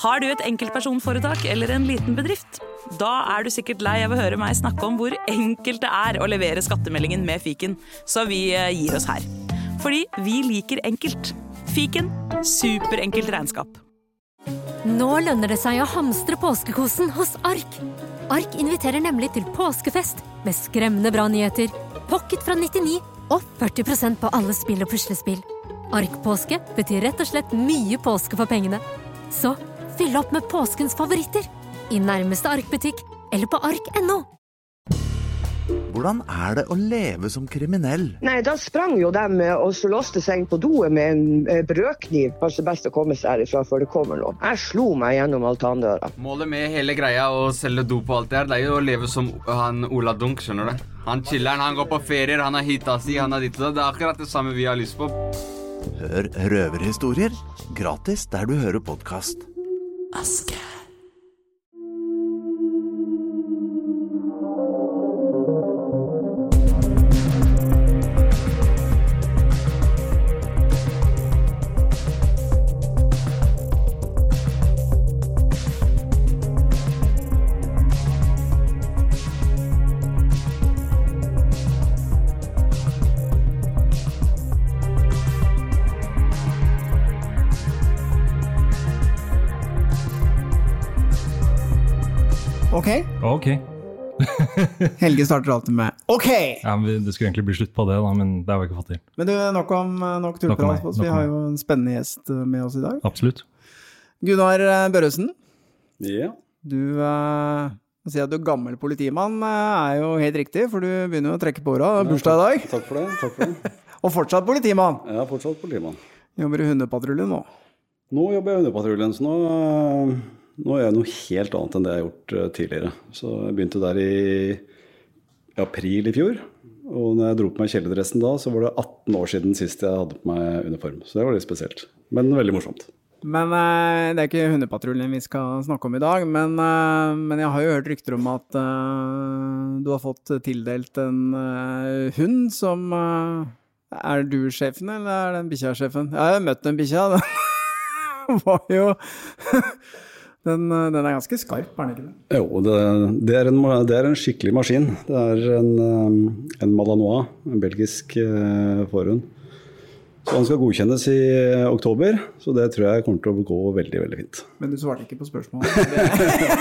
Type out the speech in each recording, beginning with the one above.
Har du et enkeltpersonforetak eller en liten bedrift? Da er du sikkert lei av å høre meg snakke om hvor enkelt det er å levere skattemeldingen med fiken, så vi eh, gir oss her. Fordi vi liker enkelt. Fiken superenkelt regnskap. Nå lønner det seg å hamstre påskekosen hos Ark. Ark inviterer nemlig til påskefest med skremmende bra nyheter, pocket fra 99 og 40% på alle spill og puslespill. Ark-påske betyr rett og slett mye påske for pengene. Så fyll opp med påskens favoritter i nærmeste Ark-butikk eller på ark.no. Hvordan er det å leve som kriminell? Nei, Da sprang jo de og så låste seg på doet med en eh, brødkniv. Kanskje best å komme seg herifra før det kommer noen. Jeg slo meg gjennom altandøra. Målet med hele greia å selge dop og alt det her, det er jo å leve som han Ola Dunk, skjønner du. Han chiller'n, han går på ferier, han har hita si, han har ditt og det. Det er akkurat det samme vi har lyst på. Hør røverhistorier gratis der du hører podkast. アスキャー Ok. Ok. Helge starter alltid med OK! Ja, men det skulle egentlig bli slutt på det, da, men det har vi ikke fått til. Men du, nok om nok tullprat. Vi har jo en spennende gjest eh, med oss i dag. Absolutt. Gunnar eh, Børresen, Ja. du eh, å si at du er gammel politimann eh, er jo helt riktig, for du begynner jo å trekke på åra. Bursdag i dag. Takk for det. takk for det. Og fortsatt politimann. Er fortsatt politimann. Jobber i hundepatruljen nå. Nå jobber jeg i Hundepatruljen, så nå, nå gjør jeg noe helt annet enn det jeg har gjort øh, tidligere. Så jeg begynte der i, april i fjor. Og når jeg dro på meg kjeledressen da, så var det 18 år siden sist jeg hadde på meg uniform. Så det var litt spesielt. Men veldig morsomt. Men eh, det er ikke hundepatruljen vi skal snakke om i dag. Men, eh, men jeg har jo hørt rykter om at eh, du har fått tildelt en eh, hund som eh, Er du sjefen, eller er den bikkja sjefen? Jeg har møtt den bikkja. Den var jo den, eh, den er ganske skarp, er den ikke det? Jo, det, det, er en, det er en skikkelig maskin. Det er en, øh, en Malanois, en belgisk øh, forhund. Så han skal godkjennes i oktober, så det tror jeg kommer til å gå veldig, veldig fint. Men du svarte ikke på spørsmålet.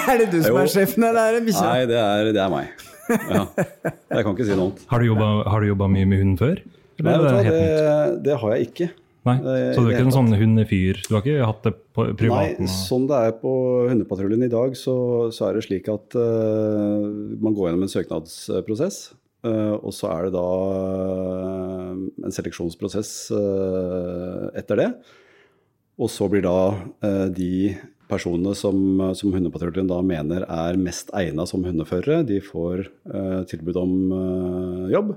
er det du som er sjefen, eller er det bikkja? Nei, det er, det er meg. Ja. Jeg kan ikke si noe annet. Har du jobba, har du jobba mye med hunden før? Nei, Eller vet du hva, det det, det har jeg ikke. Nei, Så du er ikke en sånn hundefyr? Du har ikke hatt det på privaten? Nei, sånn det er på hundepatruljen i dag, så, så er det slik at uh, man går gjennom en søknadsprosess. Uh, og så er det da uh, en seleksjonsprosess eh, etter det. Og så blir da eh, de personene som, som hundepatruljen da mener er mest egna som hundeførere, de får eh, tilbud om eh, jobb.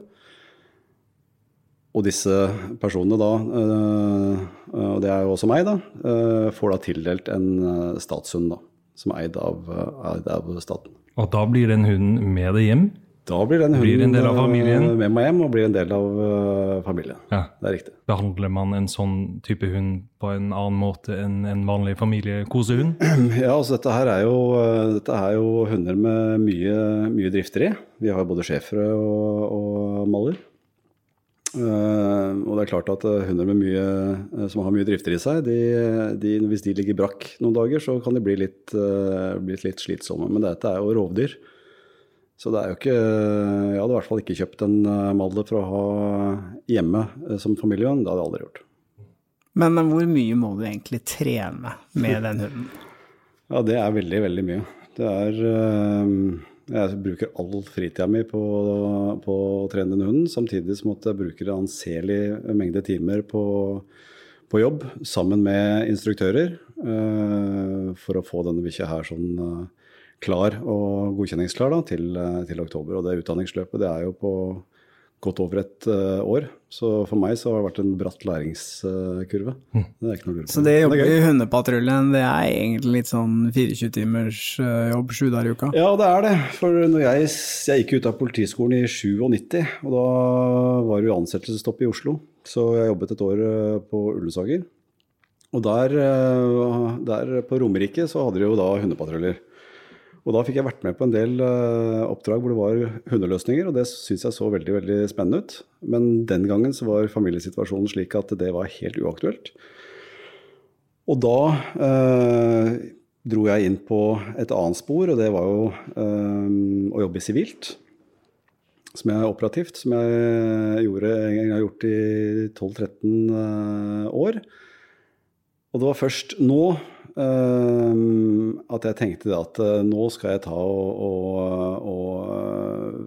Og disse personene da, eh, og det er jo også meg, da, eh, får da tildelt en eh, statshund da, som er eid av, eh, eid av staten. Og da blir den hunden med deg hjem? Da blir den Blir hunden en del av eh, med meg hjem og blir en del av eh, familien. Ja. Det er riktig. Behandler man en sånn type hund på en annen måte enn en vanlig familiekosehund? Ja, altså dette her er jo, eh, dette er jo hunder med mye, mye drifter i. Vi har jo både schæfere og, og maller. Eh, og det er klart at eh, hunder med mye, eh, som har mye drifter i seg, de, de, hvis de ligger brakk noen dager, så kan de bli litt, bli litt slitsomme. Men dette er jo rovdyr. Så det er jo ikke Jeg hadde i hvert fall ikke kjøpt en Malle for å ha hjemme som familiehund. Det hadde jeg aldri gjort. Men men, hvor mye må du egentlig trene med den hunden? Ja, det er veldig, veldig mye. Det er eh, Jeg bruker all fritida mi på, på å trene den hunden, samtidig som at jeg bruker en anselig mengde timer på, på jobb sammen med instruktører uh, for å få denne bikkja her sånn uh, klar og godkjenningsklar da, til, eh, til oktober. Og det utdanningsløpet det er jo på godt over et uh, år. Så for meg så har det vært en bratt læringskurve. Det er ikke noe å lure på. Så det å jobbe i hundepatruljen, det er egentlig litt sånn 24 timers uh, jobb sju dager i uka? Ja, det er det. For når jeg, jeg gikk ut av politiskolen i 97, og da var det jo ansettelsesstopp i Oslo. Så jeg jobbet et år eh, på Ullensaker. Og der, eh, der på Romerike så hadde de jo da hundepatruljer. Og da fikk jeg vært med på en del eh, oppdrag hvor det var hundeløsninger, og det syns jeg så veldig veldig spennende ut. Men den gangen så var familiesituasjonen slik at det var helt uaktuelt. Og da eh, dro jeg inn på et annet spor, og det var jo eh, å jobbe sivilt. Som jeg er operativt, som jeg gjorde en gang jeg har gjort i 12-13 eh, år. Og det var først nå at jeg tenkte at eh, nå skal jeg ta og, og, og eh,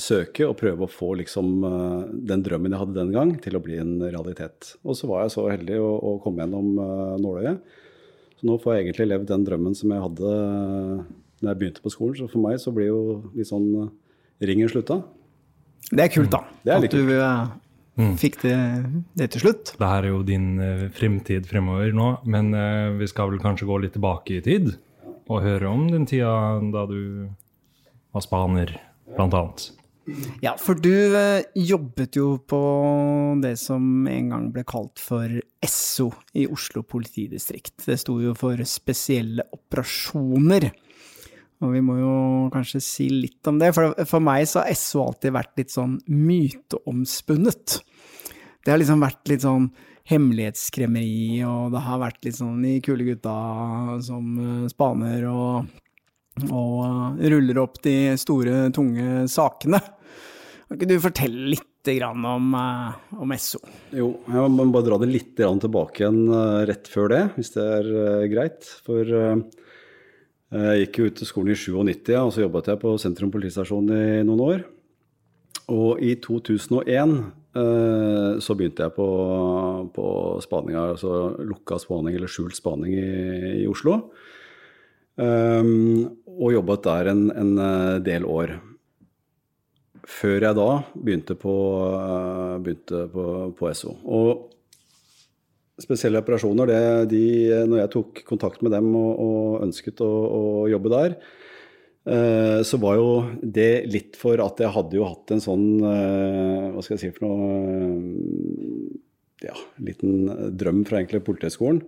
søke og prøve å få liksom eh, den drømmen jeg hadde den gang, til å bli en realitet. Og så var jeg så heldig å, å komme gjennom nåløyet. Så nå får jeg egentlig levd den drømmen som jeg hadde da jeg begynte på skolen. Så for meg så blir jo litt sånn ringen slutta. Det er kult, da. Det er at litt du eh, Mm. fikk det, det til slutt. Det her er jo din uh, fremtid fremover nå, men uh, vi skal vel kanskje gå litt tilbake i tid og høre om den tida da du var spaner, blant annet. Ja, for du uh, jobbet jo på det som en gang ble kalt for Esso i Oslo politidistrikt. Det sto jo for spesielle operasjoner. Og vi må jo kanskje si litt om det, for for meg så har SO alltid vært litt sånn myteomspunnet. Det har liksom vært litt sånn hemmelighetskremmeri, og det har vært litt sånn de kule gutta som eh, spaner og, og eh, ruller opp de store, tunge sakene. Kan ikke du fortelle litt om, eh, om Esso? Jo, jeg må bare dra det litt tilbake igjen rett før det, hvis det er greit. For jeg gikk jo ut til skolen i 97, og så jobbet jeg på Sentrum politistasjon i noen år. Og i 2001 eh, så begynte jeg på, på spaninga, altså lukka spaning eller skjult spaning i, i Oslo. Um, og jobbet der en, en eh, del år. Før jeg da begynte på, eh, begynte på, på SO. Og spesielle operasjoner, det, de, når jeg tok kontakt med dem og, og ønsket å, å jobbe der, eh, så var jo det litt for at jeg hadde jo hatt en sånn eh, Hva skal jeg si for noe eh, Ja, liten drøm fra egentlig Politihøgskolen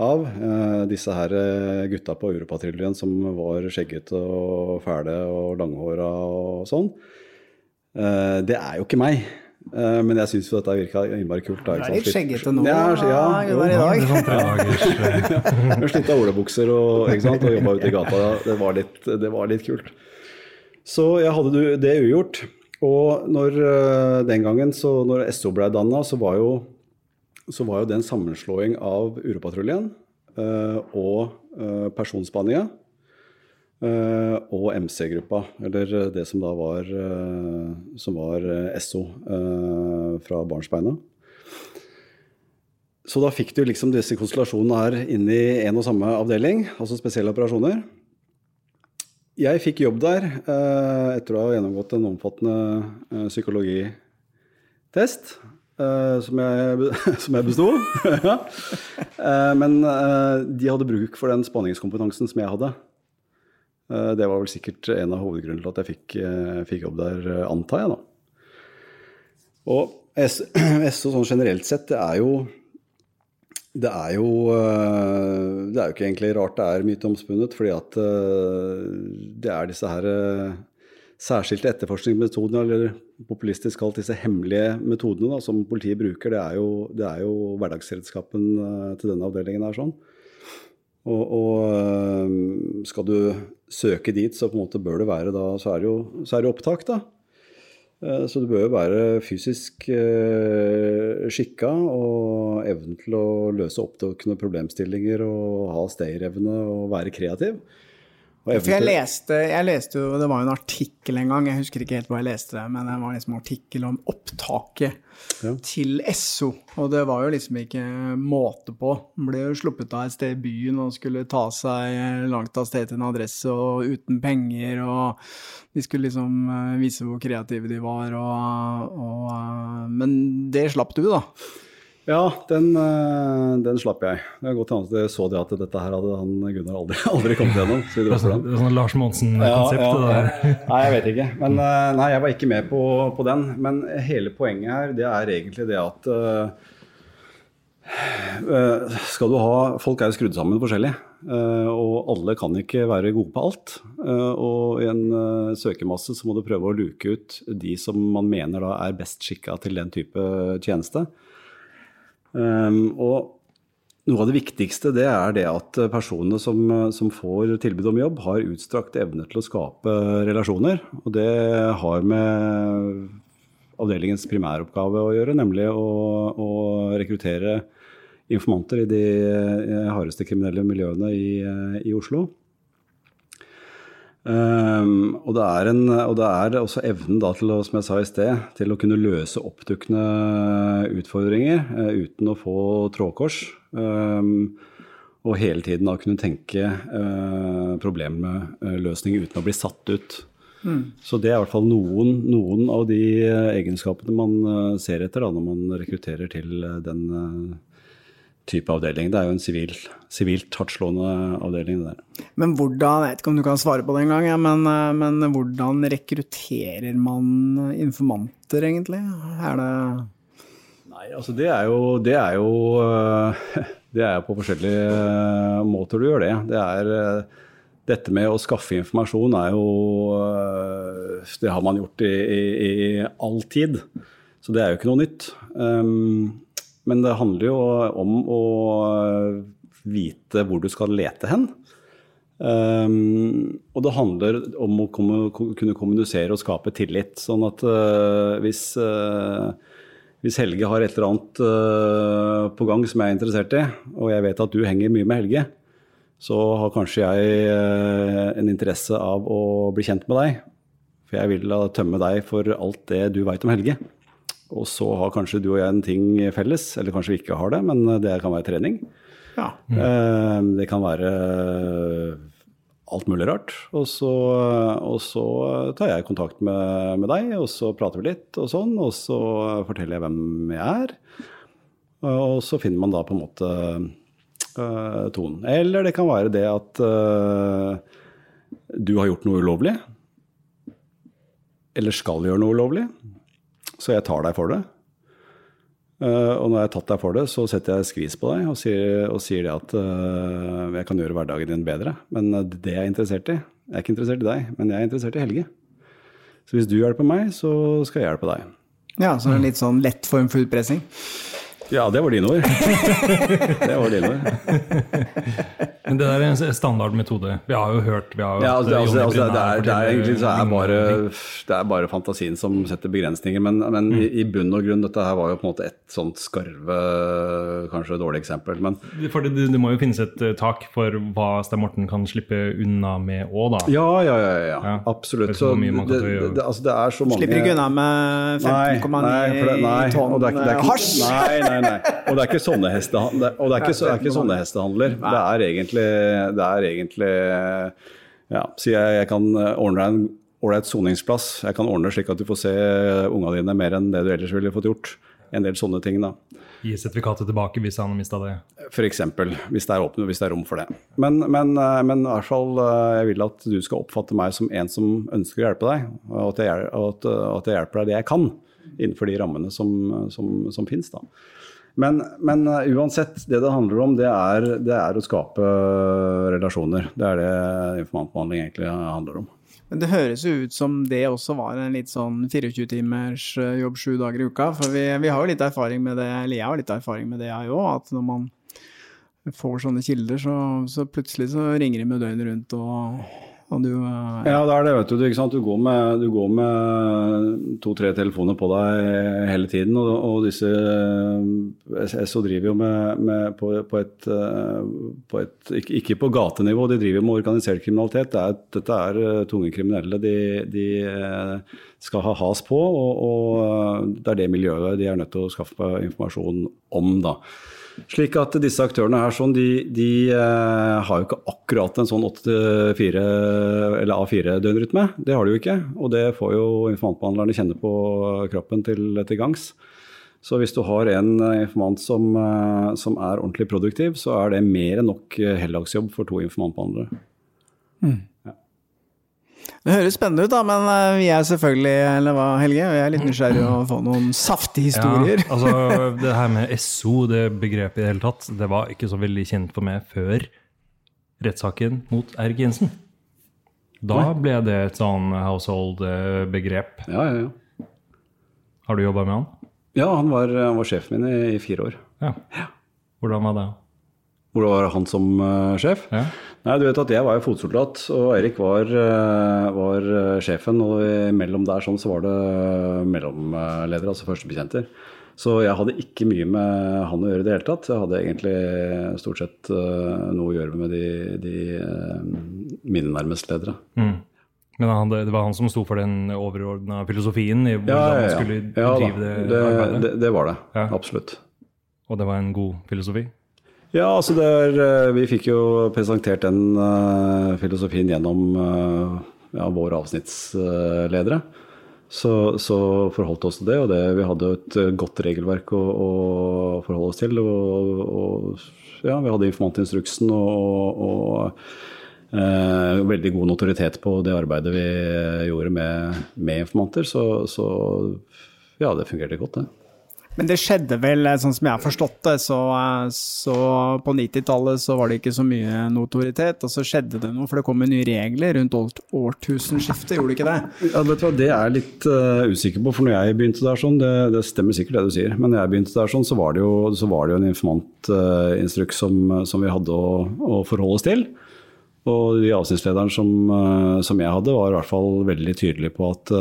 av eh, disse her eh, gutta på Europatruljen som var skjeggete og fæle og langhåra og sånn. Eh, det er jo ikke meg. Eh, men jeg syns jo dette virka innmari kult. Da, ikke er litt skjeggete nå, Ja, ja, jo. Gunnar, i dag. Det eh, slitt av olabukser og, ikke sant, og jobba ute i gata. Det var, litt, det var litt kult. Så jeg hadde det ugjort. Og når, eh, den gangen, så når SO ble danna, så var jo så var jo det en sammenslåing av Uropatruljen eh, og uh, Personspaninga eh, og MC-gruppa, eller det som da var, eh, som var eh, SO eh, fra Barnsbeina. Så da fikk du liksom disse konstellasjonene her inn i en og samme avdeling, altså spesielle operasjoner. Jeg fikk jobb der eh, etter å ha gjennomgått en omfattende eh, psykologitest, eh, som jeg, som jeg besto. Eh, men eh, de hadde bruk for den spaningskompetansen som jeg hadde. Eh, det var vel sikkert en av hovedgrunnene til at jeg fikk, eh, fikk jobb der, eh, antar jeg, da. Og SO sånn generelt sett, det er jo det er jo Det er jo ikke egentlig rart det er myteomspunnet, fordi at det er disse her særskilte etterforskningsmetodene, eller populistisk kalt disse hemmelige metodene da, som politiet bruker. Det er jo, det er jo hverdagsredskapen til denne avdelingen her sånn. Og, og øh, skal du søke dit, så på en måte bør det være da Så er det jo er det opptak, da. Eh, Så du bør jo være fysisk eh, skikka og evnen til å løse opptakende problemstillinger og ha stayerevne og være kreativ. For jeg leste, jeg leste jo, det var jo en artikkel en gang, jeg husker ikke helt hva jeg leste men det var liksom en artikkel om opptaket Ja. til Esso, og det var jo liksom ikke måte på. Man ble jo sluppet av et sted i byen og skulle ta seg langt av sted til en adresse og uten penger, og de skulle liksom eh, vise hvor kreative de var, og, og eh, Men det slapp du, da. Ja, den, eh, den slapp jeg. Det er godt jeg så det at dette her hadde han Gunnar aldri, aldri kommet gjennom. så Det var sånn, sånn Lars Monsen-konsept. ja, ja, Nei, jeg vet ikke. Men eh, nei, jeg var ikke med på, på den. Men hele poenget her, det er egentlig det at uh, skal du ha, Folk er jo skrudd sammen forskjellig, Uh, og alle kan ikke være gode på alt. Uh, Og i en søkermasse så må du prøve å luke ut de som man mener da er best skikka til den type tjeneste. Um, og noe av det viktigste det er det at personene som, som får tilbud om jobb, har utstrakt evne til å skape relasjoner. Og det har med avdelingens primæroppgave å gjøre, nemlig å, å rekruttere informanter i de eh, hardeste kriminelle miljøene i, eh, i Oslo. Um, og, det er en, og det er også evnen da til å, som jeg sa i sted, til å kunne løse oppdukkende utfordringer uh, uten å få trådkors. Um, og hele tiden da kunne tenke uh, problemløsning uten å bli satt ut. Så det er i hvert fall noen, noen av de egenskapene man ser etter da, når man rekrutterer til den type avdeling. Det er jo en sivil, sivilt hardtslående avdeling. det der. Men hvordan, jeg vet ikke om du kan svare på det engang, ja, men, eh, men hvordan rekrutterer man informanter, egentlig? Er det Nei, altså det er jo Det er jo, øh, det er på forskjellige øh, måter du gjør det. Det er Dette med å skaffe informasjon er jo Det har man gjort i, i, i all tid. Så det er jo ikke noe nytt. Um, men det handler jo om å vite hvor du skal lete hen. Um, og det handler om å komme, kunne kommunisere og skape tillit. Sånn at uh, hvis, uh, hvis Helge har et eller annet uh, på gang som jeg er interessert i, og jeg vet at du henger mye med Helge, så har kanskje jeg en interesse av å bli kjent med deg. For jeg vil tømme deg for alt det du veit om Helge. Og så har kanskje du og jeg en ting felles, eller kanskje vi ikke har det, men det kan være trening. Ja. Mm. Det kan være alt mulig rart. Og så, og så tar jeg kontakt med, med deg, og så prater vi litt og sånn. Og så forteller jeg hvem jeg er. Og så finner man da på en måte uh, tonen. Eller det kan være det at uh, du har gjort noe ulovlig. Eller skal gjøre noe ulovlig. Så jeg tar deg for det. Eh, og når jeg har tatt deg for det, så setter jeg skvis på deg og sier, og sier at uh, jeg kan gjøre hverdagen din bedre. Men eh, det jeg er interessert i Jeg er ikke interessert i deg, men jeg er interessert i Helge. Så hvis du hjelper meg, så skal jeg hjelpe deg. ja, så det litt sånn lett form for utpressing. Ja, det var dine ord. det var dine ord. Men det der er en standardmetode. Vi har jo hørt vi har jo Ja, altså, altså, altså, det, er, det er egentlig så er bare, det er bare fantasien som setter begrensninger. Men, men i, i bunn og grunn, dette her var jo på en måte et sånt skarve, kanskje dårlig eksempel. Men For det, det må jo finnes et eh, tak for hva Stein Morten kan slippe unna med òg, da. ja, ja, ja, ja, Ja. absolutt. Så det, det, det, altså, det er så mange Slipper ikke unna med 15,9 nei, for det- nei, tonn hasj! Nei, nei, nei. Og det er ikke sånne hestehandler. Og det er ikke, det er ikke sånne hestehandler. Det er egentlig, det er egentlig Ja, Si jeg, jeg kan ordne deg en ålreit soningsplass. Jeg kan ordne slik at du får se ungene dine mer enn det du ellers ville fått gjort. En del sånne ting, da. Gi sertifikatet tilbake hvis han har mista det. F.eks. Hvis, det er åpne- hvis det er rom for det. Men, men, eh, men i hvert fall, eh, jeg vil at du skal oppfatte meg som en som ønsker å hjelpe deg, og at jeg, at, at jeg hjelper deg det jeg kan, innenfor de rammene som, som, som finnes. Men, men eh, uansett, det det handler om, det er, det er å skape relasjoner. Det er det informantbehandling egentlig handler om. Men det høres jo ut som det også var en litt sånn 24-timers eh, jobb sju dager i uka. For vi, vi har jo litt erfaring med det, eller jeg har litt erfaring med det, jeg òg. At når man får sånne kilder, så, så plutselig så ringer de med døgnet rundt, og du eh, Ja, det er det, vet du. Du går med, med to-tre telefoner på deg hele tiden, og, og disse eh, SO driver jo med, med på, på, et, eh, på et ikke, på gatenivå, de driver med organisert kriminalitet. Det er, dette er tunge kriminelle de, de skal ha has på, og, og det er det miljøet de er nødt til å skaffe informasjon om, da. Slik at disse aktørene her sånn, de, de eh, har jo ikke akkurat en sånn 8-4 eller A4-døgnrytme. Det har de jo ikke, og det får jo informantbehandlerne kjenne på kroppen til, til gangs. Så hvis du har en eh, informant som, eh, som er ordentlig produktiv, så er det mer enn nok eh, heldagsjobb for to informantbehandlere. Det høres spennende ut, da, men eh, vi er selvfølgelig, eller hva, Helge, vi er litt nysgjerrig å få noen saftige historier. Ja, altså, det her med SO, det begrepet i det hele tatt, det var ikke så veldig kjent for meg før rettssaken mot Erik Jensen. Da ble det et sånn household-begrep. Ja, ja, ja. Har du jobba med han? Ja, han var, han var sjefen min i, i fire år. Ja. Hvordan var det? Hvor det var han som eh, sjef? Ja. Nei, du vet at jeg var jo fotsoldat, og Eirik var, eh, var eh, sjefen. Og mellom der sånn så var det mellomledere, altså førstebetjenter. Så jeg hadde ikke mye med han å gjøre i det hele tatt. Jeg hadde egentlig stort sett noe å gjøre med de, de mine nærmeste ledere. Mm. Men han, det var han som sto for den overordna filosofien i hvordan Ja, ja, man ja. skulle ja drive det, det, arbeidet? det, det var det. Ja. Absolutt. Og det var en god filosofi? Ja, altså er, eh, Vi fikk jo presentert den eh, filosofien gjennom eh, ja, våre avsnittsledere. Så, så forholdt oss til det, og det, vi hadde et godt regelverk å, å forholde oss til. Og, og ja, vi hadde informantinstruksen og, og eh, veldig god notoritet på det arbeidet vi gjorde med, med informanter. Så, så ja, det fungerte godt, det. Men det skjedde vel, eh, sånn som jeg har forstått det, så, eh, så på 90-tallet så var det ikke så mye notoritet, og så skjedde det noe, for det kom nye regler rundt årtusenskiftet, gjorde det ikke det? Ja, vet du hva, Det er jeg litt uh, usikker på, for når jeg begynte der sånn, det, det stemmer sikkert det du sier, men når jeg begynte der sånn, så var det jo, var det jo en informantinstruks som, som vi hadde å, å forholde oss til. Og de avsnittslederen som, uh, som jeg hadde, var i hvert fall veldig tydelig på at,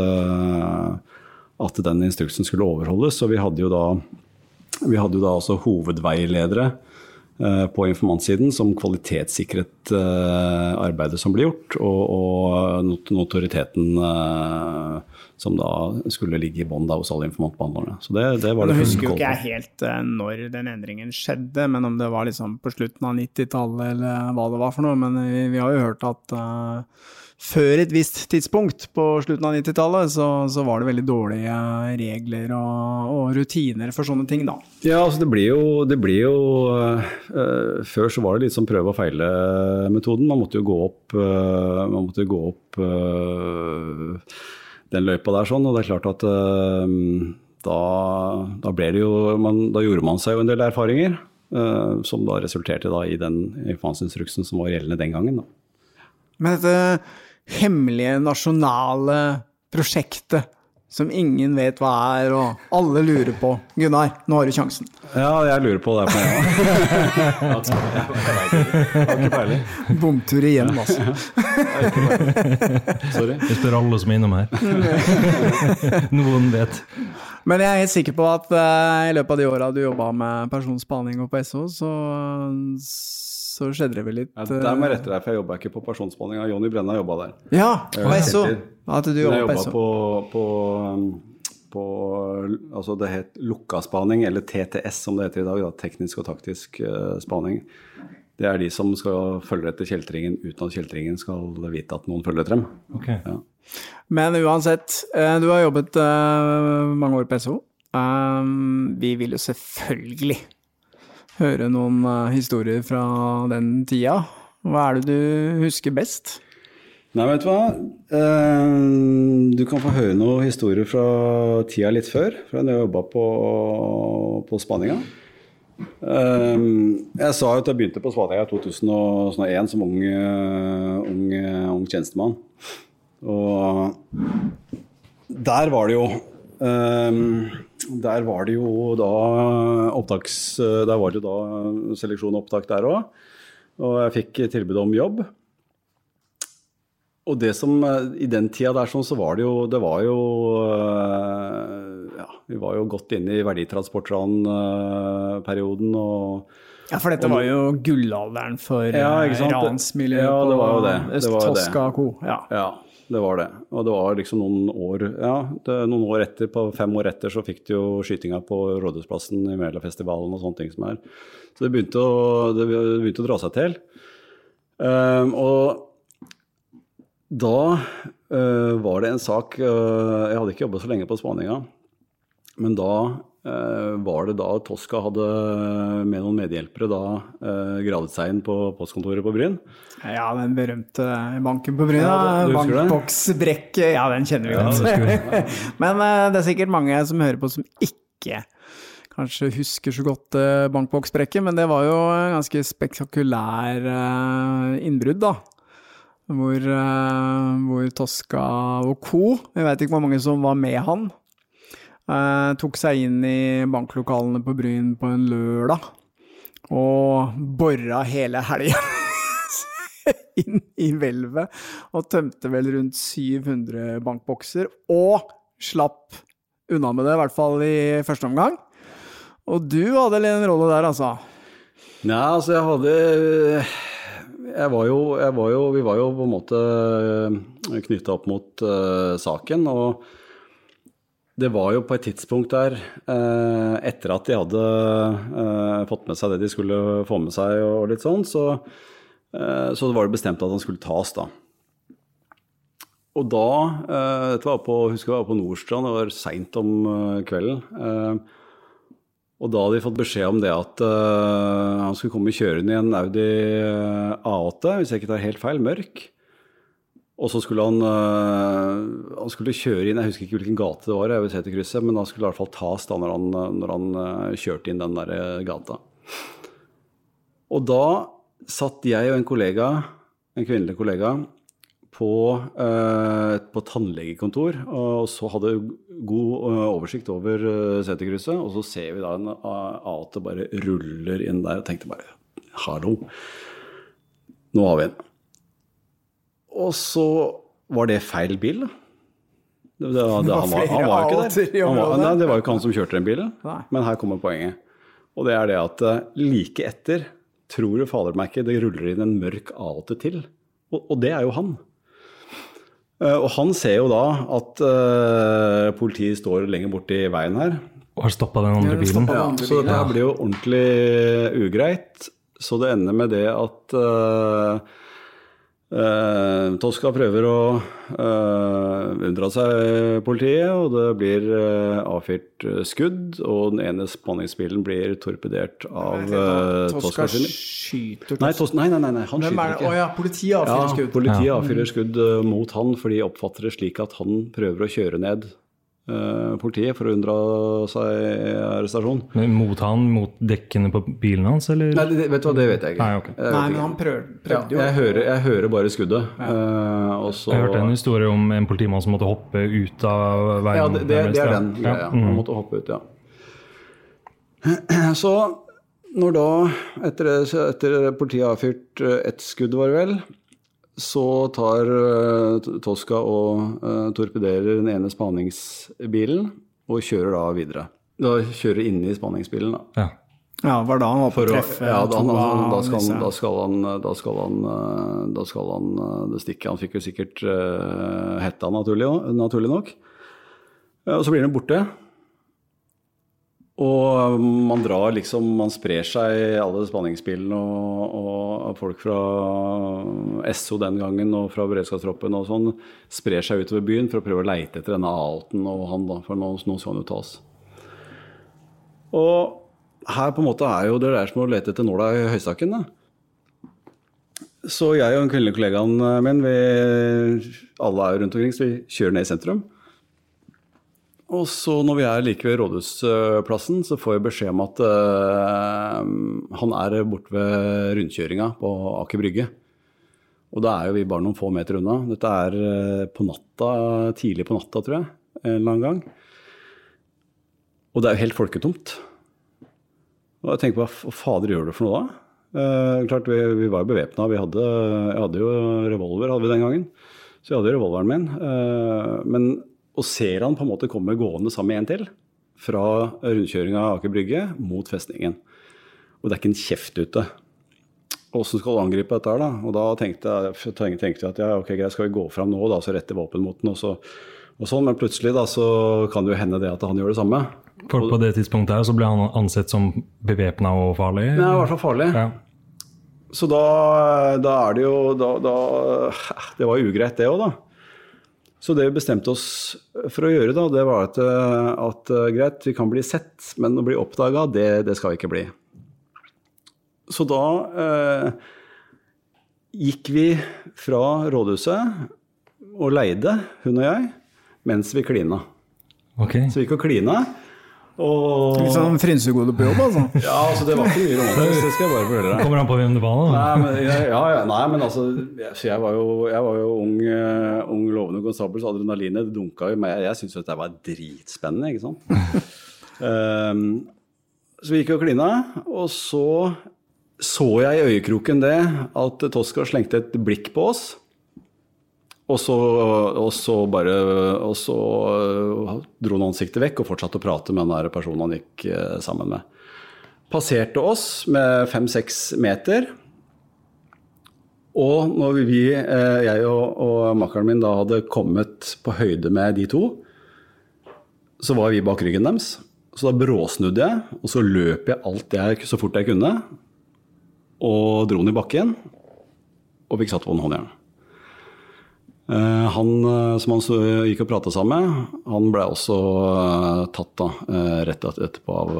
at den instruksen skulle overholdes. Og vi hadde jo da, vi hadde jo da også hovedveiledere eh, på informantsiden som kvalitetssikret eh, arbeidet som ble gjort, og, og notoriteten eh, som da skulle ligge i bånn hos alle informantbehandlerne. Så det, det var det Nå husker jo ikke jeg helt når den endringen skjedde, men om det var liksom på slutten av 90-tallet eller hva det var for noe. Men vi, vi har jo hørt at eh, før et visst tidspunkt på slutten av 90-tallet, så, så var det veldig dårlige regler og, og rutiner for sånne ting, da. Ja, altså det blir jo, det blir jo øh, Før så var det litt sånn prøve og feile-metoden. Man måtte jo gå opp, øh, man måtte gå opp øh, den løypa der sånn, og det er klart at da, da ble det jo man, Da gjorde man seg jo en del erfaringer. som da resulterte da i den informansinstruksen som var gjeldende den gangen. Da. Men dette hemmelige nasjonale prosjektet som ingen vet hva er, og alle lurer på. Gunnar, nå har du sjansen. Ja, jeg lurer på det på ikke peiling. Bomtur igjen, altså. Sorry. Vi spør alle som er innom her. Noen vet. Men jeg er helt sikker på at eh, i løpet av de åra du jobba med personspaning og på SO, så, så skjedde det vel litt Ja, der må jeg rette deg, for jeg jobba ikke på personspaninga. Jonny Brenna jobba der. eh, Ja, Jeg på SO. At du jeg jobba på SO. på, på, um, på altså Det het lukka spaning, eller TTS som det heter i dag. Da, teknisk og taktisk uh, spaning. Det er de som skal følge etter kjeltringen uten at kjeltringen skal vite at noen følger etter dem. Ok. Ja. Men uansett, eh, du har jobbet eh, mange år på SO. Um, vi vil jo selvfølgelig høre noen eh, historier fra den tida. Hva er det du husker best? Nei, vet du hva. Eh, du kan få høre noen historier fra tida litt før, fra da jeg jobba på, på spaninga. Eh, jeg sa jo at jeg begynte på spaninga i 2001 som ung, ung, ung tjenestemann. Og der var det jo Der var det jo da opptaks... Der var det jo da seleksjon og opptak der òg. Og jeg fikk tilbud om jobb. Og det som eh, I den tida der sånn, så var det jo Det var jo eh, Ja, vi var jo godt inne i verditransportranperioden og Ja, for dette var jo gullalderen for Ja, eh, ransmiljøet Ja, det var jo det. Det var jo det. Ja. Ja, det var det. Og det var liksom noen år Ja, det, noen år etter, på fem år etter, så fikk de jo skytinga på Rådhusplassen i Melafestivalen og sånne ting som er. Så det begynte å, det begynte å dra seg til. Um, og da uh, var det en sak uh, Jeg hadde ikke jobba så lenge på spaninga, men da var det da Tosca hadde med noen medhjelpere da gradet seg inn på postkontoret på Bryn. Ja, den berømte banken på Bryn. Ja? Bankboksbrekk, ja, den kjenner vi godt. Ja, Men eh, det er sikkert mange som hører på som ikke kanskje husker så godt eh, bankboksbrekket, men det var jo en ganske spektakulær eh, innbrudd, da. Hvor, eh, hvor Tosca og co., jeg vet ikke hvor mange som var med han, eh, tok seg inn i banklokalene på Bryn på en lørdag og bora hele helga inn i hvelvet og tømte vel rundt 700 bankbokser, og slapp unna med det, i hvert fall i første omgang. Og du hadde en rolle der, altså. Nei, altså jeg hadde jeg var, jo, jeg var jo Vi var jo på en måte knytta opp mot uh, saken. Og det var jo på et tidspunkt der, eh, etter at de hadde eh, fått med seg det de skulle få med seg og litt sånn, så, eh, så var det bestemt at han skulle tas, da. Og da Dette var på, husker jeg var på Nordstrand, det var seint om kvelden. og da hadde de fått beskjed om det at han skulle komme kjørende i en Audi eh, A8, hvis jeg ikke tar helt feil, mørk. Og så skulle han, eh, han skulle kjøre inn, jeg husker ikke hvilken gate det var, jeg vil krysset, men han skulle i hvert fall tas da når han, når han eh, kjørte inn den der eh, gata. Og da satt jeg og en kollega, en kvinnelig kollega, på, eh, på tannlegekontor, og så hadde god oversikt over seterkrysset, og så ser vi da en A8 bare ruller inn der, og tenkte bare hallo, nå har vi en. Og så var det feil bil, da. Det, det, det, han, var, han var jo ikke flere A8-er i der. Han var, nei, det var jo ikke han som kjørte den bilen, men her kommer poenget. Og det er det at eh, like etter, tror du fader meg ikke, det ruller inn en mørk A8 til. Og, og det er jo han. Eh, Og han ser jo da at uh, politiet står lenger borti veien her. Og har stoppa den andre bilen. Ja, så dette blir jo ordentlig ugreit. Så det ender med det at eh, eh, Tosca prøver å eh, unndra seg politiet, og det blir eh, avfyrt skudd. Og den ene spanningsbilen blir torpedert av uh, Tosca Tosca skyter Nei, Tos nei, nei, nei, nei, han Hvem skyter er ikke. Å ja, politiet avfyrer Ja, skudd. politiet Ja. avfyrer skudd mot han, for de oppfatter det slik at han prøver å kjøre ned politiet for å unndra seg arrestasjon. Men Mot han, mot dekkene på bilen hans, eller? Nei, det, vet du hva, det vet jeg ikke. Nei, okay. Jeg Nei, men han prøv, prøvde jo. jeg, hører, jeg hører bare skuddet. Ja. og så, Jeg hørte en historie om en politimann som måtte hoppe ut av veien. Ja, det, det, det er den greia. Ja, Han mm. måtte hoppe ut, ja. Så når da, etter, etter politiet har avfyrt eh, ett skudd, var det vel, så tar eh, Tosca og eh, torpederer den ene spaningsbilen og kjører da videre. Da kjører inne i spaningsbilen, da. Ja. Ja, var da han var på treff? ja, da, han, da, skal han, da skal han Da skal han, eh, da skal han eh, det stikke. Han fikk jo sikkert uh, hetta, naturlig, naturlig nok. Ja, og så blir han borte. Og man drar liksom Man sprer seg, alle spanningsbilene og, og folk fra SO den gangen og fra beredskapstroppen og sånn, sprer seg utover byen for å prøve å leite etter denne A8-en og han, da, for nå, nå skal han jo tas. Og her på en måte er jo det der som å lete etter nåla i høystakken. da. Så jeg og den kvinnelige kollegaen min, vi, alle er jo rundt omkring, så vi kjører ned i sentrum. Og så når vi er like ved Rådhusplassen, så får jeg beskjed om at uh, han er borte ved rundkjøringa på Aker Brygge. Og da er jo vi bare noen få meter unna. Dette er eh, på natta, tidlig på natta, tror jeg, en eller annen gang. Og det er jo helt folketomt. Og jeg tenker, hva fader gjør du for noe da? Uh, klart, vi, vi var jo bevæpna. Vi jeg hadde jo revolver hadde vi den gangen. Så jeg hadde revolveren min. Uh, men og ser han på en måte komme gående sammen med en til fra rundkjøringa av Aker Brygge mot festningen. Og det er ikke en kjeft ute. Åssen skal du angripe dette her, da? Og da tenkte jeg, tenkte jeg at ja, ok, greit, skal vi gå fram nå, da, så rette våpen mot den, og, så, og sånn. Men plutselig da, så kan det jo hende det at han gjør det samme. For på det tidspunktet her så ble han ansett som bevæpna og farlig? Nei, i hvert fall farlig. Ja. Så da, da er det jo da, da, Det var ugreit, det òg, da. Så det vi bestemte oss for å gjøre, da, det var at, eh, at eh, greit, vi kan bli sett, men å bli oppdaga, det, det skal vi ikke bli. Så da eh, gikk vi fra rådhuset og leide, hun og jeg, mens vi klina. Okay. Så vi gikk og klina. Og Litt sånn frynsegode på jobb, altså. Ja, altså det var ikke mye romantisk, det skal jeg bare fortelle deg. Kommer an på var, da. Nei, men, jeg- ja, ja, nei, men altså jeg, jeg var jo, jeg var jo ung, uh, ung lovende konstabel, så adrenalinet det dunka jo meg. Jeg syntes jo dette var dritspennende, ikke sant. um, så vi gikk og klina, og så så jeg i øyekroken det at Tosca slengte et blikk på oss. Og så, og så bare Og så øh, dro han ansiktet vekk og fortsatte å prate med den der personen han gikk eh, sammen med. Passerte oss med fem-seks meter. Og når vi, eh, jeg og, og makkeren min da hadde kommet på høyde med de to, så var vi bak ryggen deres. Så da bråsnudde jeg, og så løp jeg alt jeg, så fort jeg kunne, og dro den i bakken, og fikk satt på en håndjern. Eh, Han eh, som han gikk og prata sammen med, han ble også eh, tatt da, rett et- etterpå av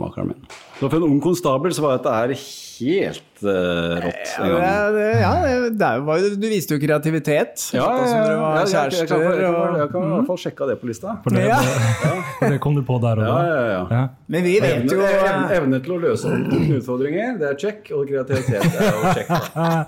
makeren min. Så for en ung konstabel så var dette her helt eh, rått. en gang. Ja, det, ja, det, det er jo- var du viste jo kreativitet. Ja, ja, jeg, jeg, kan, i hvert fall sjekke det på lista. For det, Ja. for det kom du på der og da. ja, ja. Ja. Men vi vet Evne, jo evne, evne til å løse utfordringer, det er check. Og kreativitet er jo check.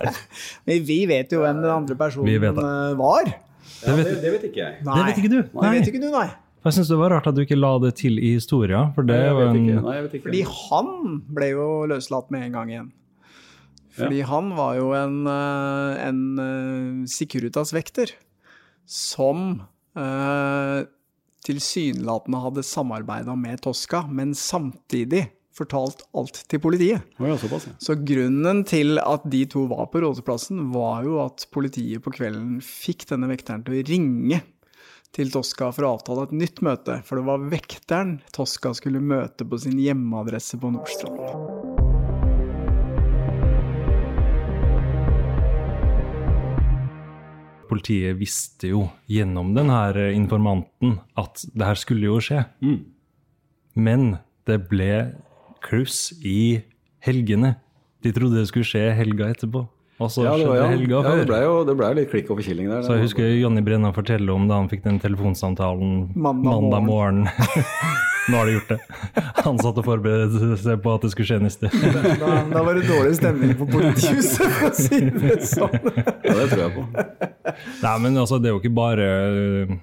Men vi vet jo hvem den andre personen Vi det. eh, var. Ja, det, det vet ikke jeg. Det vet ikke du. Nei, vet ikke du, nei. Jeg syns det var rart at du ikke la det til i historia, for det Jeg vet ikke. en Nei, jeg vet ikke. Fordi han ble jo løslatt med en gang igjen. Fordi han var jo en, eh, en eh, Securitas-vekter som eh, tilsynelatende hadde samarbeida med Tosca, men samtidig fortalt alt til politiet. Oh ja, såpass, ja. Så grunnen til at de to var på Rådhusplassen, var jo at politiet på kvelden fikk denne vekteren til å ringe til Tosca for å avtale et nytt møte. For det var vekteren Tosca skulle møte på sin hjemmeadresse på Nordstrand. Politiet visste jo gjennom den her informanten at det her skulle jo skje. Mm. Men det ble kluss i helgene. De trodde det skulle skje helga etterpå. Og så Ja, det, var, skjedde ja. helga ja, det ble jo det ble litt klikk over killing der. Så jeg husker Jonny Brenna fortelle om da han fikk den telefonsamtalen Mandag morgen. Nå har de gjort det. Han satt og forberedte seg på at det skulle skje neste. Da, da var det dårlig stemning på politihuset, for å si det sånn. Ja, det tror jeg på. Nei, men altså, det er jo ikke bare eh,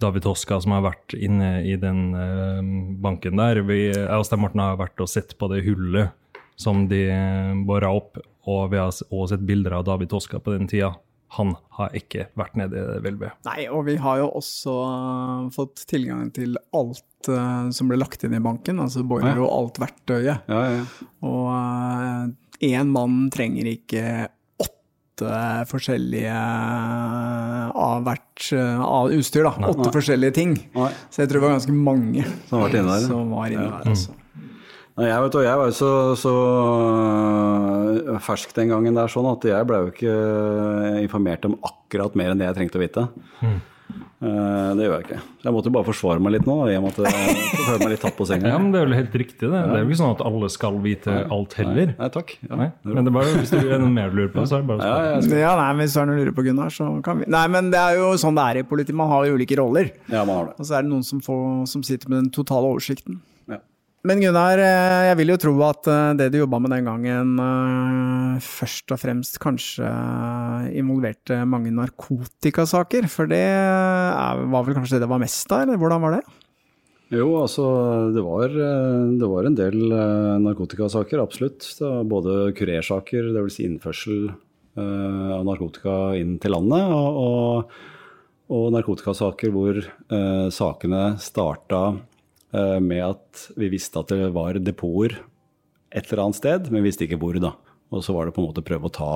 David Hoska som har vært inne i den eh, banken der. Vi, jeg og Stein Morten har vært og sett på det hullet som de bora opp, og vi har også sett bilder av David Hoska på den tida. Han har ikke vært nede i hvelvet. Nei, og vi har jo også uh, fått tilgang til alt uh, som ble lagt inn i banken, altså boiler Ja. og alt verktøyet. Ja, ja. Og én mann trenger ikke åtte forskjellige uh, av hvert uh, av utstyr, da. Åtte Nei. forskjellige ting. Nei, Så jeg tror det var ganske mange som var inne der. ja. som var inne Ja. der. Altså. Nei, jeg, vet, jeg var jo så, så øh, fersk den gangen der sånn at jeg ble jo ikke informert om akkurat mer enn det jeg trengte å vite. Mm. det gjør jeg ikke. Jeg måtte jo bare forsvare meg litt nå, og jeg måtte føle meg litt tatt på senga. Ja, men Det er vel helt riktig, det. Det er jo ikke sånn at alle skal vite alt heller. Nei, takk. Ja. Nei, men det er bare, hvis du er noe mer du lurer på, så er det bare å Ja, spørre. jeg skal. Ja, nei, men Hvis du er noe å lure på, Gunnar, så kan vi Nei, men det er jo sånn det er i politi. Man har jo ulike roller. ja, man har det. Og så er det noen som, får, som sitter med den totale oversikten. Men Gunnar, eh, jeg vil jo tro at eh, det du jobba med den gangen, eh, først og fremst kanskje involverte mange narkotikasaker. For det var vel kanskje det det var mest av, eller hvordan var det? Jo, altså det var, det var en del narkotikasaker, absolutt. Det var både kurersaker, dvs. Si innførsel av narkotika inn til landet, og, og, og narkotikasaker hvor eh, sakene starta med at vi visste at det var depoter et eller annet sted, men vi visste ikke hvor. da. Og så var det på en måte å prøve å ta,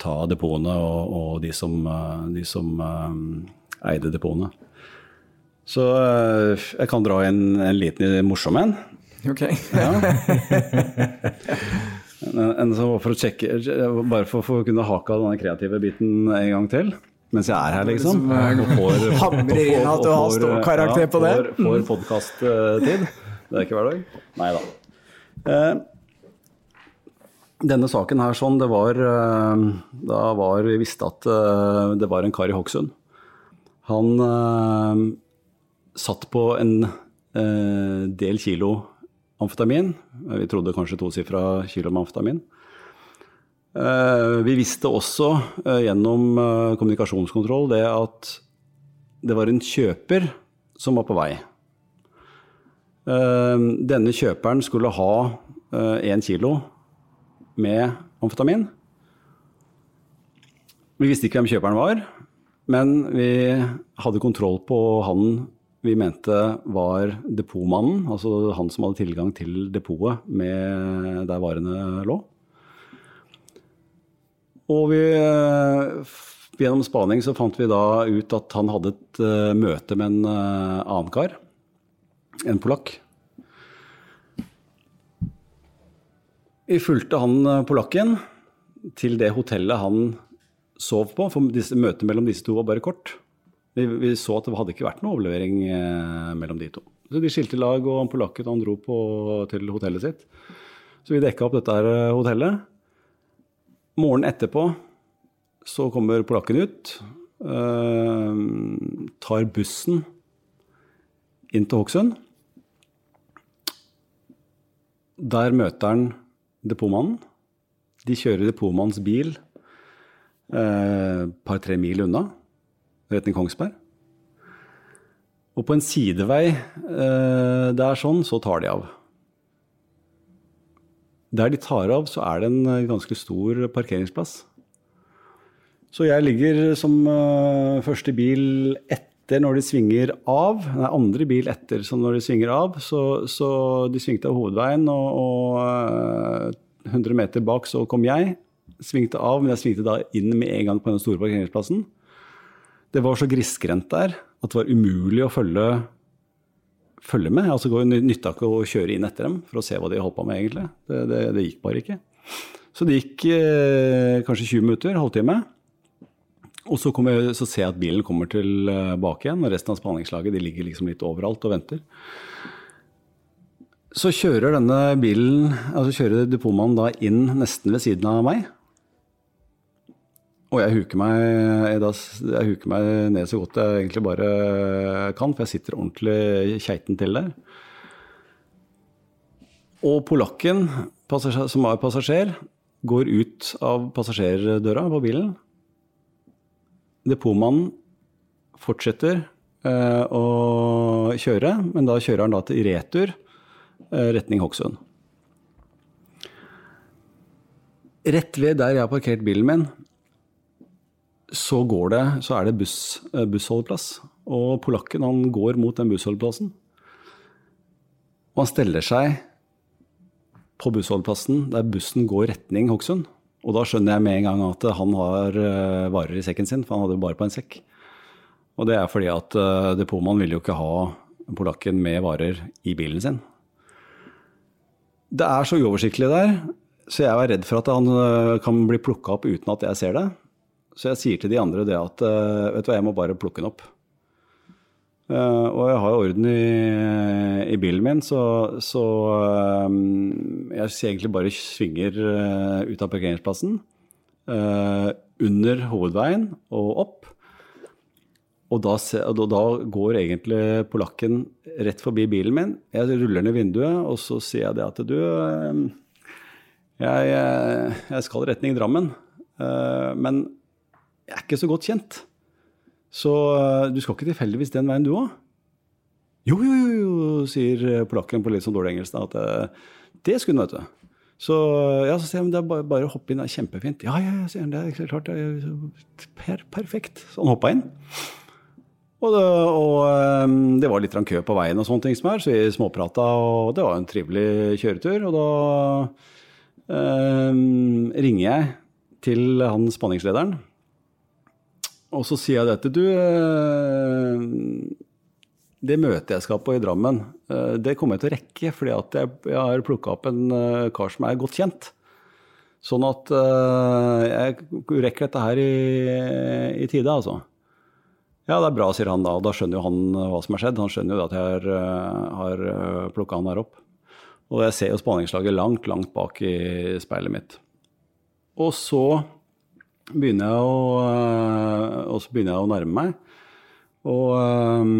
ta depotene og, og de som, eh, de som eh, eide depotene. Så jeg kan dra en, en liten morsom en. Ok. En, en så for å sjekke, bare for, for å kunne hake av denne kreative biten en gang til. Mens jeg er her, liksom. Som, eh, hamrer inn at du har ståkarakter på det. Får, får podkast-tid. Det er ikke hver dag. Nei da. Eh, denne saken her sånn, det var eh, Da var vi visste at eh, det var en kar i Hokksund. Han eh, satt på en eh, del kilo amfetamin. Vi trodde kanskje tosifra kilo med amfetamin. Eh, Vi visste også eh, gjennom eh, kommunikasjonskontroll det at det var en kjøper som var på vei. Denne kjøperen skulle ha én kilo med amfetamin. Vi visste ikke hvem kjøperen var, men vi hadde kontroll på han vi mente var depotmannen, altså han som hadde tilgang til depotet der varene lå. Og vi, eh, gjennom spaning så fant vi da ut at han hadde et eh, møte med en eh, annen kar, en polakk. Vi fulgte han polakken til det hotellet han sov på, for disse, møtet mellom disse to var bare kort. Vi, vi så at det hadde ikke vært noe overlevering mellom de to. Så de skilte lag, og polakken han dro på, til hotellet sitt. Så vi dekka opp dette her hotellet. Morgenen etterpå så kommer polakken ut, eh, tar bussen inn til Hokksund. Der møter han depotmannen. De kjører depotmannens bil et eh, par-tre mil unna, retning Kongsberg. Og på en sidevei eh, der sånn, så tar de av. Der de tar av, så er det en eh, ganske stor parkeringsplass. Så jeg ligger som eh, første bil etter når de svinger av. Nei, andre bil etter som når de svinger av. Så, så de svingte av hovedveien, og, og eh, 100 meter bak så kom jeg. Svingte av, men jeg svingte da inn med en gang på den store parkeringsplassen. Det var så grisgrendt der at det var umulig å følge, følge med. Altså nytta ikke å kjøre inn etter dem for å se hva de holdt på med, egentlig. Det, det, det gikk bare ikke. Så det gikk eh, kanskje 20 minutter, halvtime. Og så, jeg, så ser jeg at bilen kommer tilbake igjen, og resten av spaningslaget de ligger liksom litt overalt og venter. Så kjører denne bilen, altså kjører depotmannen da inn nesten ved siden av meg. Og jeg huker, meg, jeg, huker meg ned så godt jeg egentlig bare kan, for jeg sitter ordentlig keiten til der. Og polakken, som var passasjer, går ut av passasjerdøra på bilen. Depotmannen fortsetter eh, å kjøre, men da kjører han da til retur eh, retning Hokksund. Rett ved der jeg har parkert bilen min, så, går det, så er det buss, eh, bussholdeplass. Og polakken han går mot den bussholdeplassen. Og han steller seg på bussholdeplassen der bussen går retning Hokksund. Og da skjønner jeg med en gang at han har eh, varer i sekken sin, for han hadde jo bare på en sekk. Og det er fordi at uh, depotmannen ville jo ikke ha polakken med varer i bilen sin. Det er så uoversiktlig der, så jeg er redd for at han eh, kan bli plukka opp uten at jeg ser det. Så jeg sier til de andre det at eh, vet du hva, jeg må bare plukke den opp. Uh, og jeg har jo orden i, i bilen min, så, så eh, jeg egentlig bare svinger uh, ut av parkeringsplassen. Uh, under hovedveien og opp. Og da, da går egentlig polakken rett forbi bilen min. Jeg ruller ned vinduet, og så sier jeg det at du jeg, jeg skal retning Drammen, men er ikke så godt kjent. Så eh, du skal ikke tilfeldigvis den veien du òg? Jo, jo, jo, sier polakken på litt sånn dårlig engelsk. At eh, det skulle han, vet du. Så ja, så sier men det er bare, bare å hoppe inn, det er kjempefint. Ja, ja, ja, sier han, det er klart, det er per, perfekt. Så han hoppa inn. Og, det, og eh, det var litt kø på veien, og sånne ting som er, så vi småprata, og det var en trivelig kjøretur. Og da eh, ringer jeg til han spanningslederen, og så sier jeg dette. du eh, Det møtet jeg skal på i Drammen, eh, det kommer jeg til å rekke, fordi at jeg, jeg har plukka opp en eh, kar som er godt kjent. Sånn at jeg rekker dette her i, i tide, altså. Ja, det er bra, sier han da. Og da skjønner jo han hva som har skjedd. Han skjønner jo at jeg har, har plukka han der opp. Og jeg ser jo spaningslaget langt, langt bak i speilet mitt. Og så begynner jeg å, eh, og så begynner jeg å nærme meg. Og um,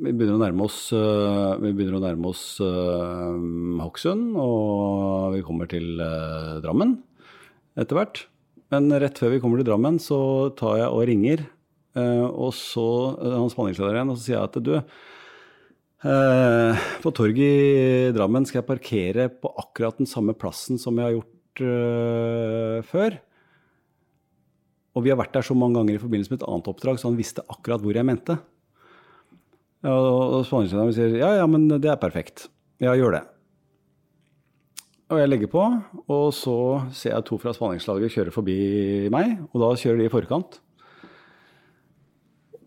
vi begynner å nærme oss, uh, å nærme oss Hokksund, og vi kommer til Drammen etter hvert. Men rett før vi kommer til Drammen, så tar jeg og ringer. og så han spaningsleder igjen, og så sier jeg at du På torget i Drammen skal jeg parkere på akkurat den samme plassen som jeg har gjort før. Og vi har vært der så mange ganger i forbindelse med et annet oppdrag, så han visste akkurat hvor jeg mente. Og spaningslederen sier ja, ja, men det er perfekt. Ja, gjør det. Og jeg legger på, og så ser jeg to fra spaningslaget kjøre forbi meg, og da kjører de i forkant.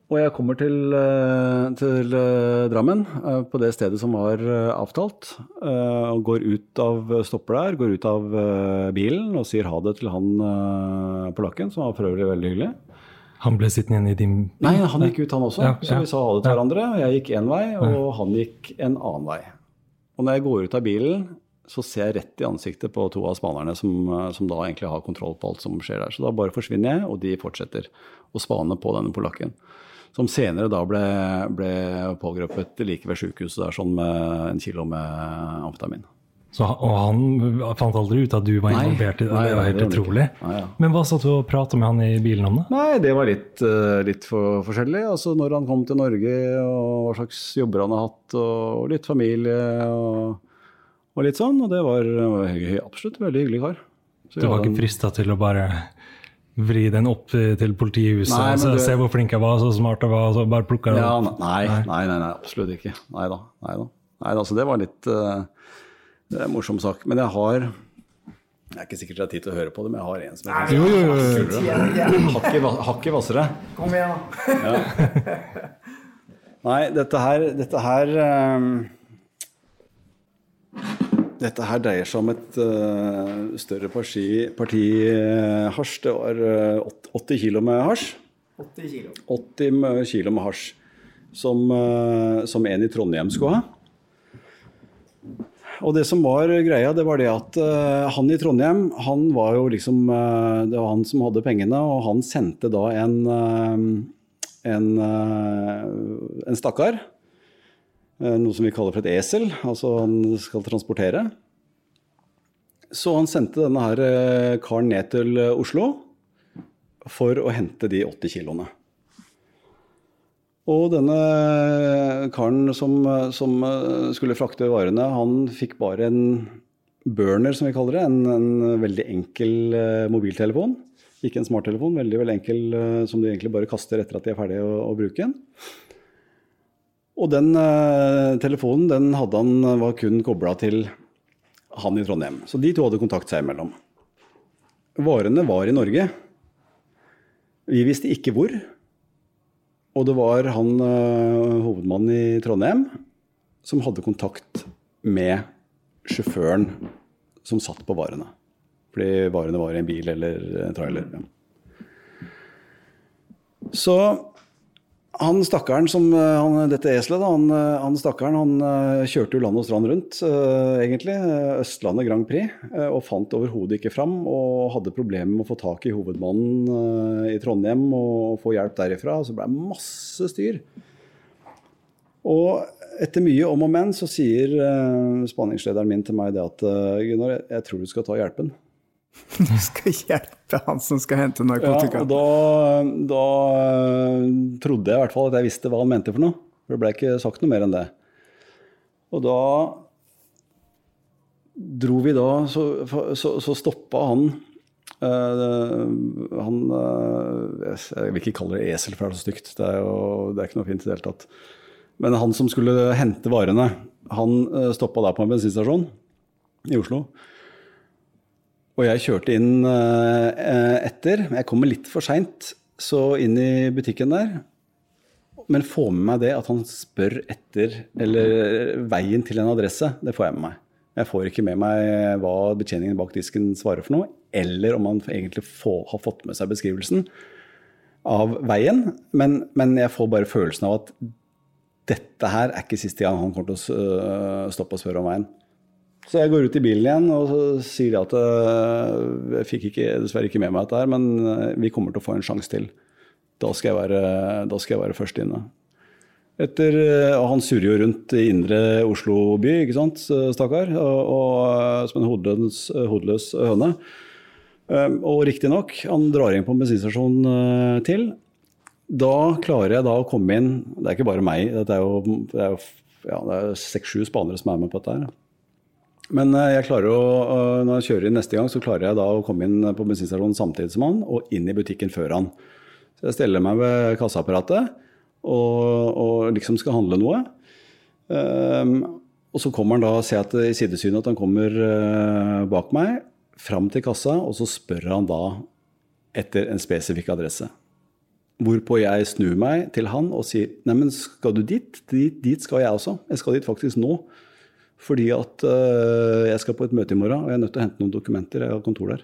Og jeg kommer til, eh, til eh, Drammen, eh, på det stedet som var avtalt. Og går ut av, stopper der, går ut av bilen og sier ha det til han polakken, som var for øvrig veldig hyggelig. Han ble sittende igjen i din bil? Nei, han gikk ut, han også. Ja, så vi sa ha det til hverandre. Jeg gikk én vei, og han gikk en annen vei. Og når jeg går ut av bilen, så ser jeg rett i ansiktet på to av spanerne som, som da egentlig har kontroll på alt som skjer der. Så da bare forsvinner jeg, og de fortsetter å spane på denne polakken. Som senere da ble, ble pågrepet like ved sykehuset der, sånn med en kilo med amfetamin. Så, og han fant aldri ut at du var involvert i det? det var helt utrolig. Nei, ja. Men hva satt du og prata med han i bilen om, da? Nei, det var litt, uh, litt for forskjellig. Altså når han kom til Norge, og hva slags jobber han har hatt, og litt familie og, og litt sånn. Og det var, var absolutt en veldig hyggelig kar. Så du var ikke frista til å bare vri den opp til politihuset nei, og se hvor flink jeg var, så smart jeg var, så bare plukka den ja, nei, nei, nei, nei, absolutt ikke. Nei da. Nei da. Nei, altså, det var litt uh, det er en morsom sak. Men jeg har jeg er ikke sikkert jeg har tid til å høre på det, men jeg har en som er jo, jo, jo, Hakket hvassere. Kom igjen, da. ja. Nei, dette her, dette her um, dette her dreier seg om et uh, større parti, parti uh, hasj. Det var uh, 80 kilo med hasj. 80 kilo. 80 kilo med hasj. Som, som, en i Trondheim skulle ha. Og det som var greia, det var det at han i Trondheim, han var jo liksom Det var han som hadde pengene, og han sendte da en, en, en stakkar Eh, noe som vi kaller for et esel, altså han skal transportere. Så han sendte denne her eh, karen ned til eh, Oslo for å hente de 80 kiloene. Og denne karen som, som, skulle frakte varene, han fikk bare en burner, som vi kaller det. En, en veldig enkel mobiltelefon. Ikke en smarttelefon, veldig, veldig enkel som du egentlig bare kaster etter at de er ferdige å, å bruke den. Og den uh, telefonen den hadde han, var kun kobla til han i Trondheim. Så de to hadde kontakt seg imellom. Varene var i Norge. Vi visste ikke hvor. Og det var han uh, hovedmannen i Trondheim som hadde kontakt med sjåføren som satt på varene. Fordi varene var i en bil eller en trailer. Så han stakkaren som eh, han, Dette eselet, da, han, eh, han stakkaren han eh, kjørte jo land og strand rundt, uh, egentlig. Østlandet Grand Prix. Uh, og fant overhodet ikke fram. Og hadde problemer med å få tak i hovedmannen uh, i Trondheim og få hjelp derifra. Og Så ble det masse styr. Og etter mye om og men så sier spaningslederen min til meg det at Gunnar, jeg tror du skal ta hjelpen. Du skal hjelpe han som skal hente narkotika. Ja, og da, da, eh, trodde jeg i hvert fall at jeg visste hva han mente for noe. For det ble ikke sagt noe mer enn det. Og da dro vi da Så, så, så stoppa han uh, Han uh, Jeg vil ikke kalle det esel, for det er så stygt. Det er, jo, det er ikke noe fint i det hele tatt. Men han som skulle hente varene, han uh, stoppa der på en bensinstasjon i Oslo. Og jeg kjørte inn uh, etter. Jeg kommer litt for seint inn i butikken der. Men få med meg det at han spør etter eller veien til en adresse. Det får jeg med meg. Jeg får ikke med meg hva betjeningen bak disken svarer for noe, eller om han egentlig får, har fått med seg beskrivelsen av veien. Men, men jeg får bare følelsen av at dette her er ikke siste gang han kommer til å stoppe og spørre om veien. Så jeg går ut i bilen igjen og sier at øh, jeg fikk ikke, dessverre ikke med meg dette her, men øh, vi kommer til å få en sjanse til. Da skal jeg være, da skal jeg være først inne. Etter, øh, og han surrer jo rundt i indre Oslo by, ikke sant, stakkar, som en hodeløs, hodeløs høne. Og riktignok, han drar inn på en bensinstasjon til. Da klarer jeg da å komme inn Det er ikke bare meg, det er jo ja, seks-sju spanere som er med på dette her. Men eh, jeg klarer å, eh, når jeg kjører inn neste gang, så klarer jeg da å komme inn på bensinstasjonen samtidig som han, og inn i butikken før han. Så jeg steller meg ved kassaapparatet og, og liksom skal handle noe. Um, og så kommer han da, ser jeg at i sidesynet at han kommer uh, bak meg, fram til kassa, og så spør han da etter en spesifikk adresse. Hvorpå jeg snur meg til han og sier Neimen, skal du dit? dit? Dit skal jeg også. Jeg skal dit faktisk nå. Fordi at uh, jeg skal på et møte i morgen, og jeg er nødt til å hente noen dokumenter. Jeg har kontor der.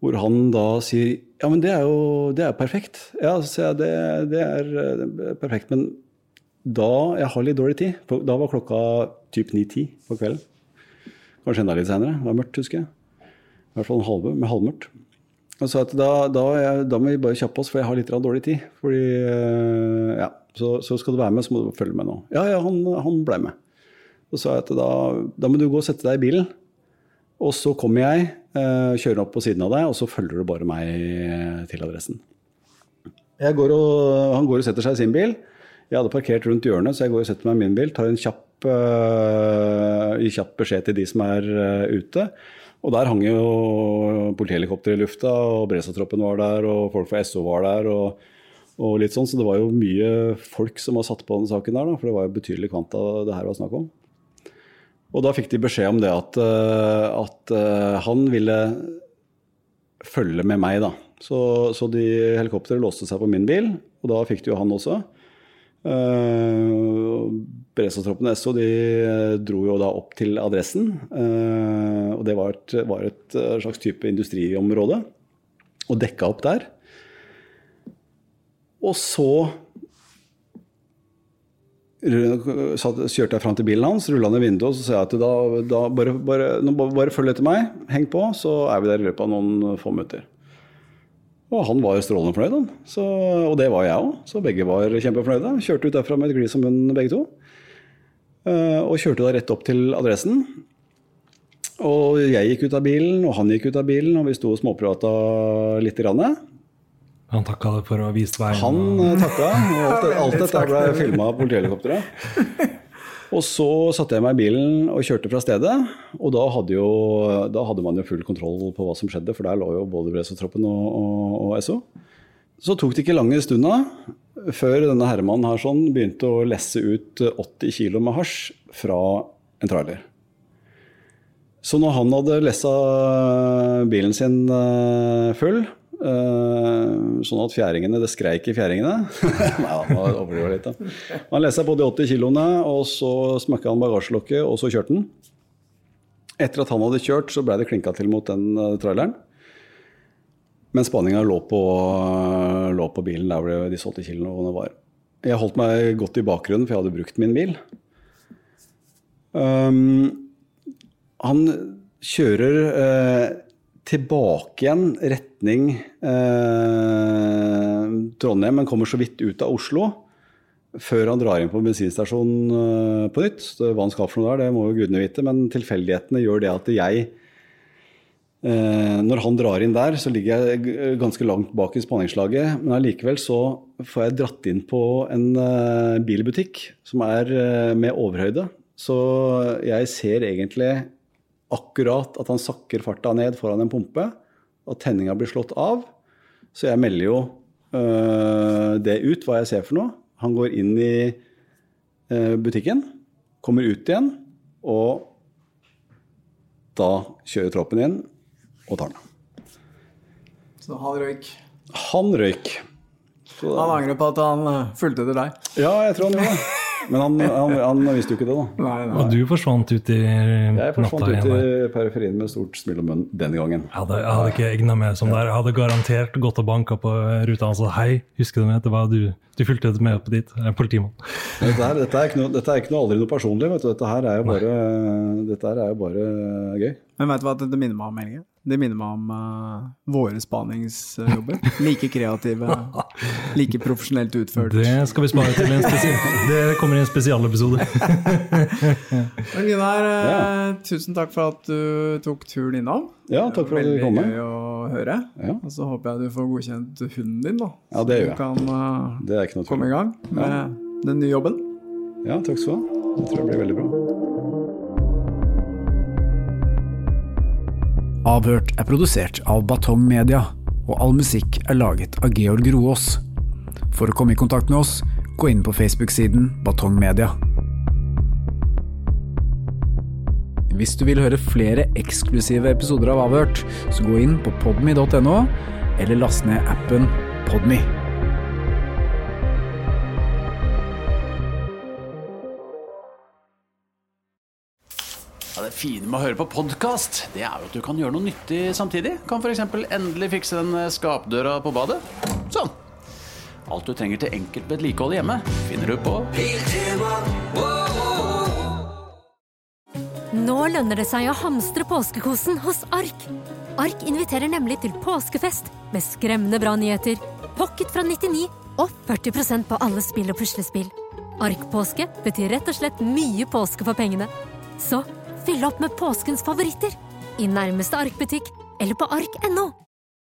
Hvor han da sier Ja, men det er jo det er perfekt. Ja, så jeg det, det er øh, perfekt. Men da Jeg har litt dårlig tid. Da var klokka typ 9-10 på kvelden. Kanskje enda litt seinere. Det var mørkt, husker jeg. I hvert fall en halve, med halvmørkt. Og sa at da, da, jeg, da må vi bare kjappe oss, for jeg har litt dårlig tid. Fordi, øh, ja, så, så skal du være med, så må du følge med nå. Ja, ja, han, han ble med. Så sa at da, da må du gå og sette deg i bilen. Og så kommer jeg, øh, kjører opp på siden av deg, og så følger du bare meg til adressen. Går og, han går og setter seg i sin bil. Jeg hadde parkert rundt hjørnet, så jeg går og setter meg i min bil. Tar en kjapp, øh, kjapp beskjed til de som er øh, ute. Og der hang jo politihelikopter i lufta, og Bresa-troppen var der, og folk fra SO var der. og, og litt sånn, Så det var jo mye folk som var satt på den saken der, da, for det var jo betydelig kvanta det her var snakk om. Og da fikk de beskjed om det at, øh, at øh, han ville følge med meg, da. Så, så de helikopteret låste seg på min bil, og da fikk de jo han også. Uh, Beredskapstroppen SO de dro jo da opp til adressen. Uh, og det var et, var et eh, slags type industriområde. Og dekka opp der. Og så satt, kjørte jeg fram til bilen hans, rulla ned vinduet og så sa jeg at da, da bare, bare, bare, følg etter meg, heng på, så er vi der i løpet av noen få minutter. Og han var strålende fornøyd, han. Så, og det var jeg òg. Så begge var kjempefornøyde. Kjørte ut derfra med et glis om munnen, begge to. Eh, og kjørte da rett opp til adressen. Og jeg gikk ut av bilen, og han gikk ut av bilen, og vi sto og småprata litt. Grann. Han takka deg for å ha vist veien. Han eh, takka, og alt, alt dette ble filma av politihelikopteret. Og så satte jeg meg i bilen og kjørte fra stedet. Og da hadde, jo, da hadde man jo full kontroll på hva som skjedde, for der lå jo både Beredskapstroppen og, og, og SO. Så tok det ikke lange stunda før denne herremannen her sånn begynte å lesse ut 80 kg med hasj fra en trailer. Så når han hadde lessa bilen sin eh, full, eh, sånn at fjæringene, det skreik i fjæringene Nei, var overdriver litt, da. Han lessa på de 80 kiloene, og så smakka han bagasjelokket, og så kjørte han. Etter at han hadde kjørt, så blei det klinka til mot den eh, traileren. Men spanninga lå, på, lå på bilen der hvor disse 80 kiloene var. Jeg holdt meg godt i bakgrunnen, for jeg hadde brukt min bil. Um, han kjører tilbake igjen retning eh, Trondheim, men kommer så vidt ut av Oslo før han drar inn på bensinstasjonen eh, på nytt. Så hva han skal for noe der, det må jo gudene vite, men tilfeldighetene gjør det at jeg eh, Når han drar inn der, så ligger jeg ganske langt bak i spaningslaget, men allikevel så får jeg dratt inn på en eh, bilbutikk som er eh, med overhøyde. Så jeg ser egentlig akkurat at han sakker farta ned foran en pumpe, og tenninga blir slått av. Så jeg melder jo øh, det ut, hva jeg ser for noe. Han går inn i øh, butikken, kommer ut igjen, og da kjører troppen inn og tar den. Så han røyk. Han røyk. Så, Han angrer på at han eh, fulgte etter deg. ja, jeg tror han gjorde det. Men han, han, han visste jo ikke det, da. Nei, nei. Og du forsvant ut i natta? Jeg forsvant ut i periferien med stort smil om munnen den gangen. Jeg hadde, jeg hadde ikke egna meg som der. Jeg hadde garantert gått og banka på ruta og sagt hei, husker du meg? Det var du. Du fulgte med opp dit. Jeg er politimann. Dette, her, dette, er ikke noe, dette er ikke noe aldri noe personlig. Vet du. Dette her er jo bare, dette her er jo bare gøy. Men vet du hva det minner meg om, Helge? Det minner meg om uh, våre spaningsjobber. Like kreative, like profesjonelt utført. Det skal vi spare til en spesial. Det kommer i en spesialepisode. Men Gunnar, eh, Ja. tusen takk for at du tok turen innom. Ja, takk for at du Veldig kom. gøy å høre. Ja. Og så håper jeg du får godkjent hunden din, da. Ja, det gjør Så du kan uh, Det er ikke noe komme i gang med den nye jobben. Ja, takk skal du ha. Det tror jeg blir veldig bra. Avhørt er produsert av Batong Media, og all musikk er laget av Georg Roaas. For å komme i kontakt med oss, gå inn på Facebook-siden Batong Media. Hvis du vil høre flere eksklusive episoder av Avhørt, så gå inn på podme.no, eller last ned appen Podme. Fine med å høre på podkast, det er jo at du kan gjøre noe nyttig samtidig. Kan f.eks. endelig fikse den eh, skapdøra på badet. Sånn. Alt du trenger til enkelt vedlikehold hjemme, finner du på Nå lønner det seg å hamstre påskekosen hos Ark. Ark inviterer nemlig til påskefest med skremmende bra nyheter, pocket fra 99 og 40% på alle spill og puslespill. Ark-påske betyr rett og slett mye påske for pengene. Så fyll opp med påskens favoritter i nærmeste Ark-butikk eller på ark.no.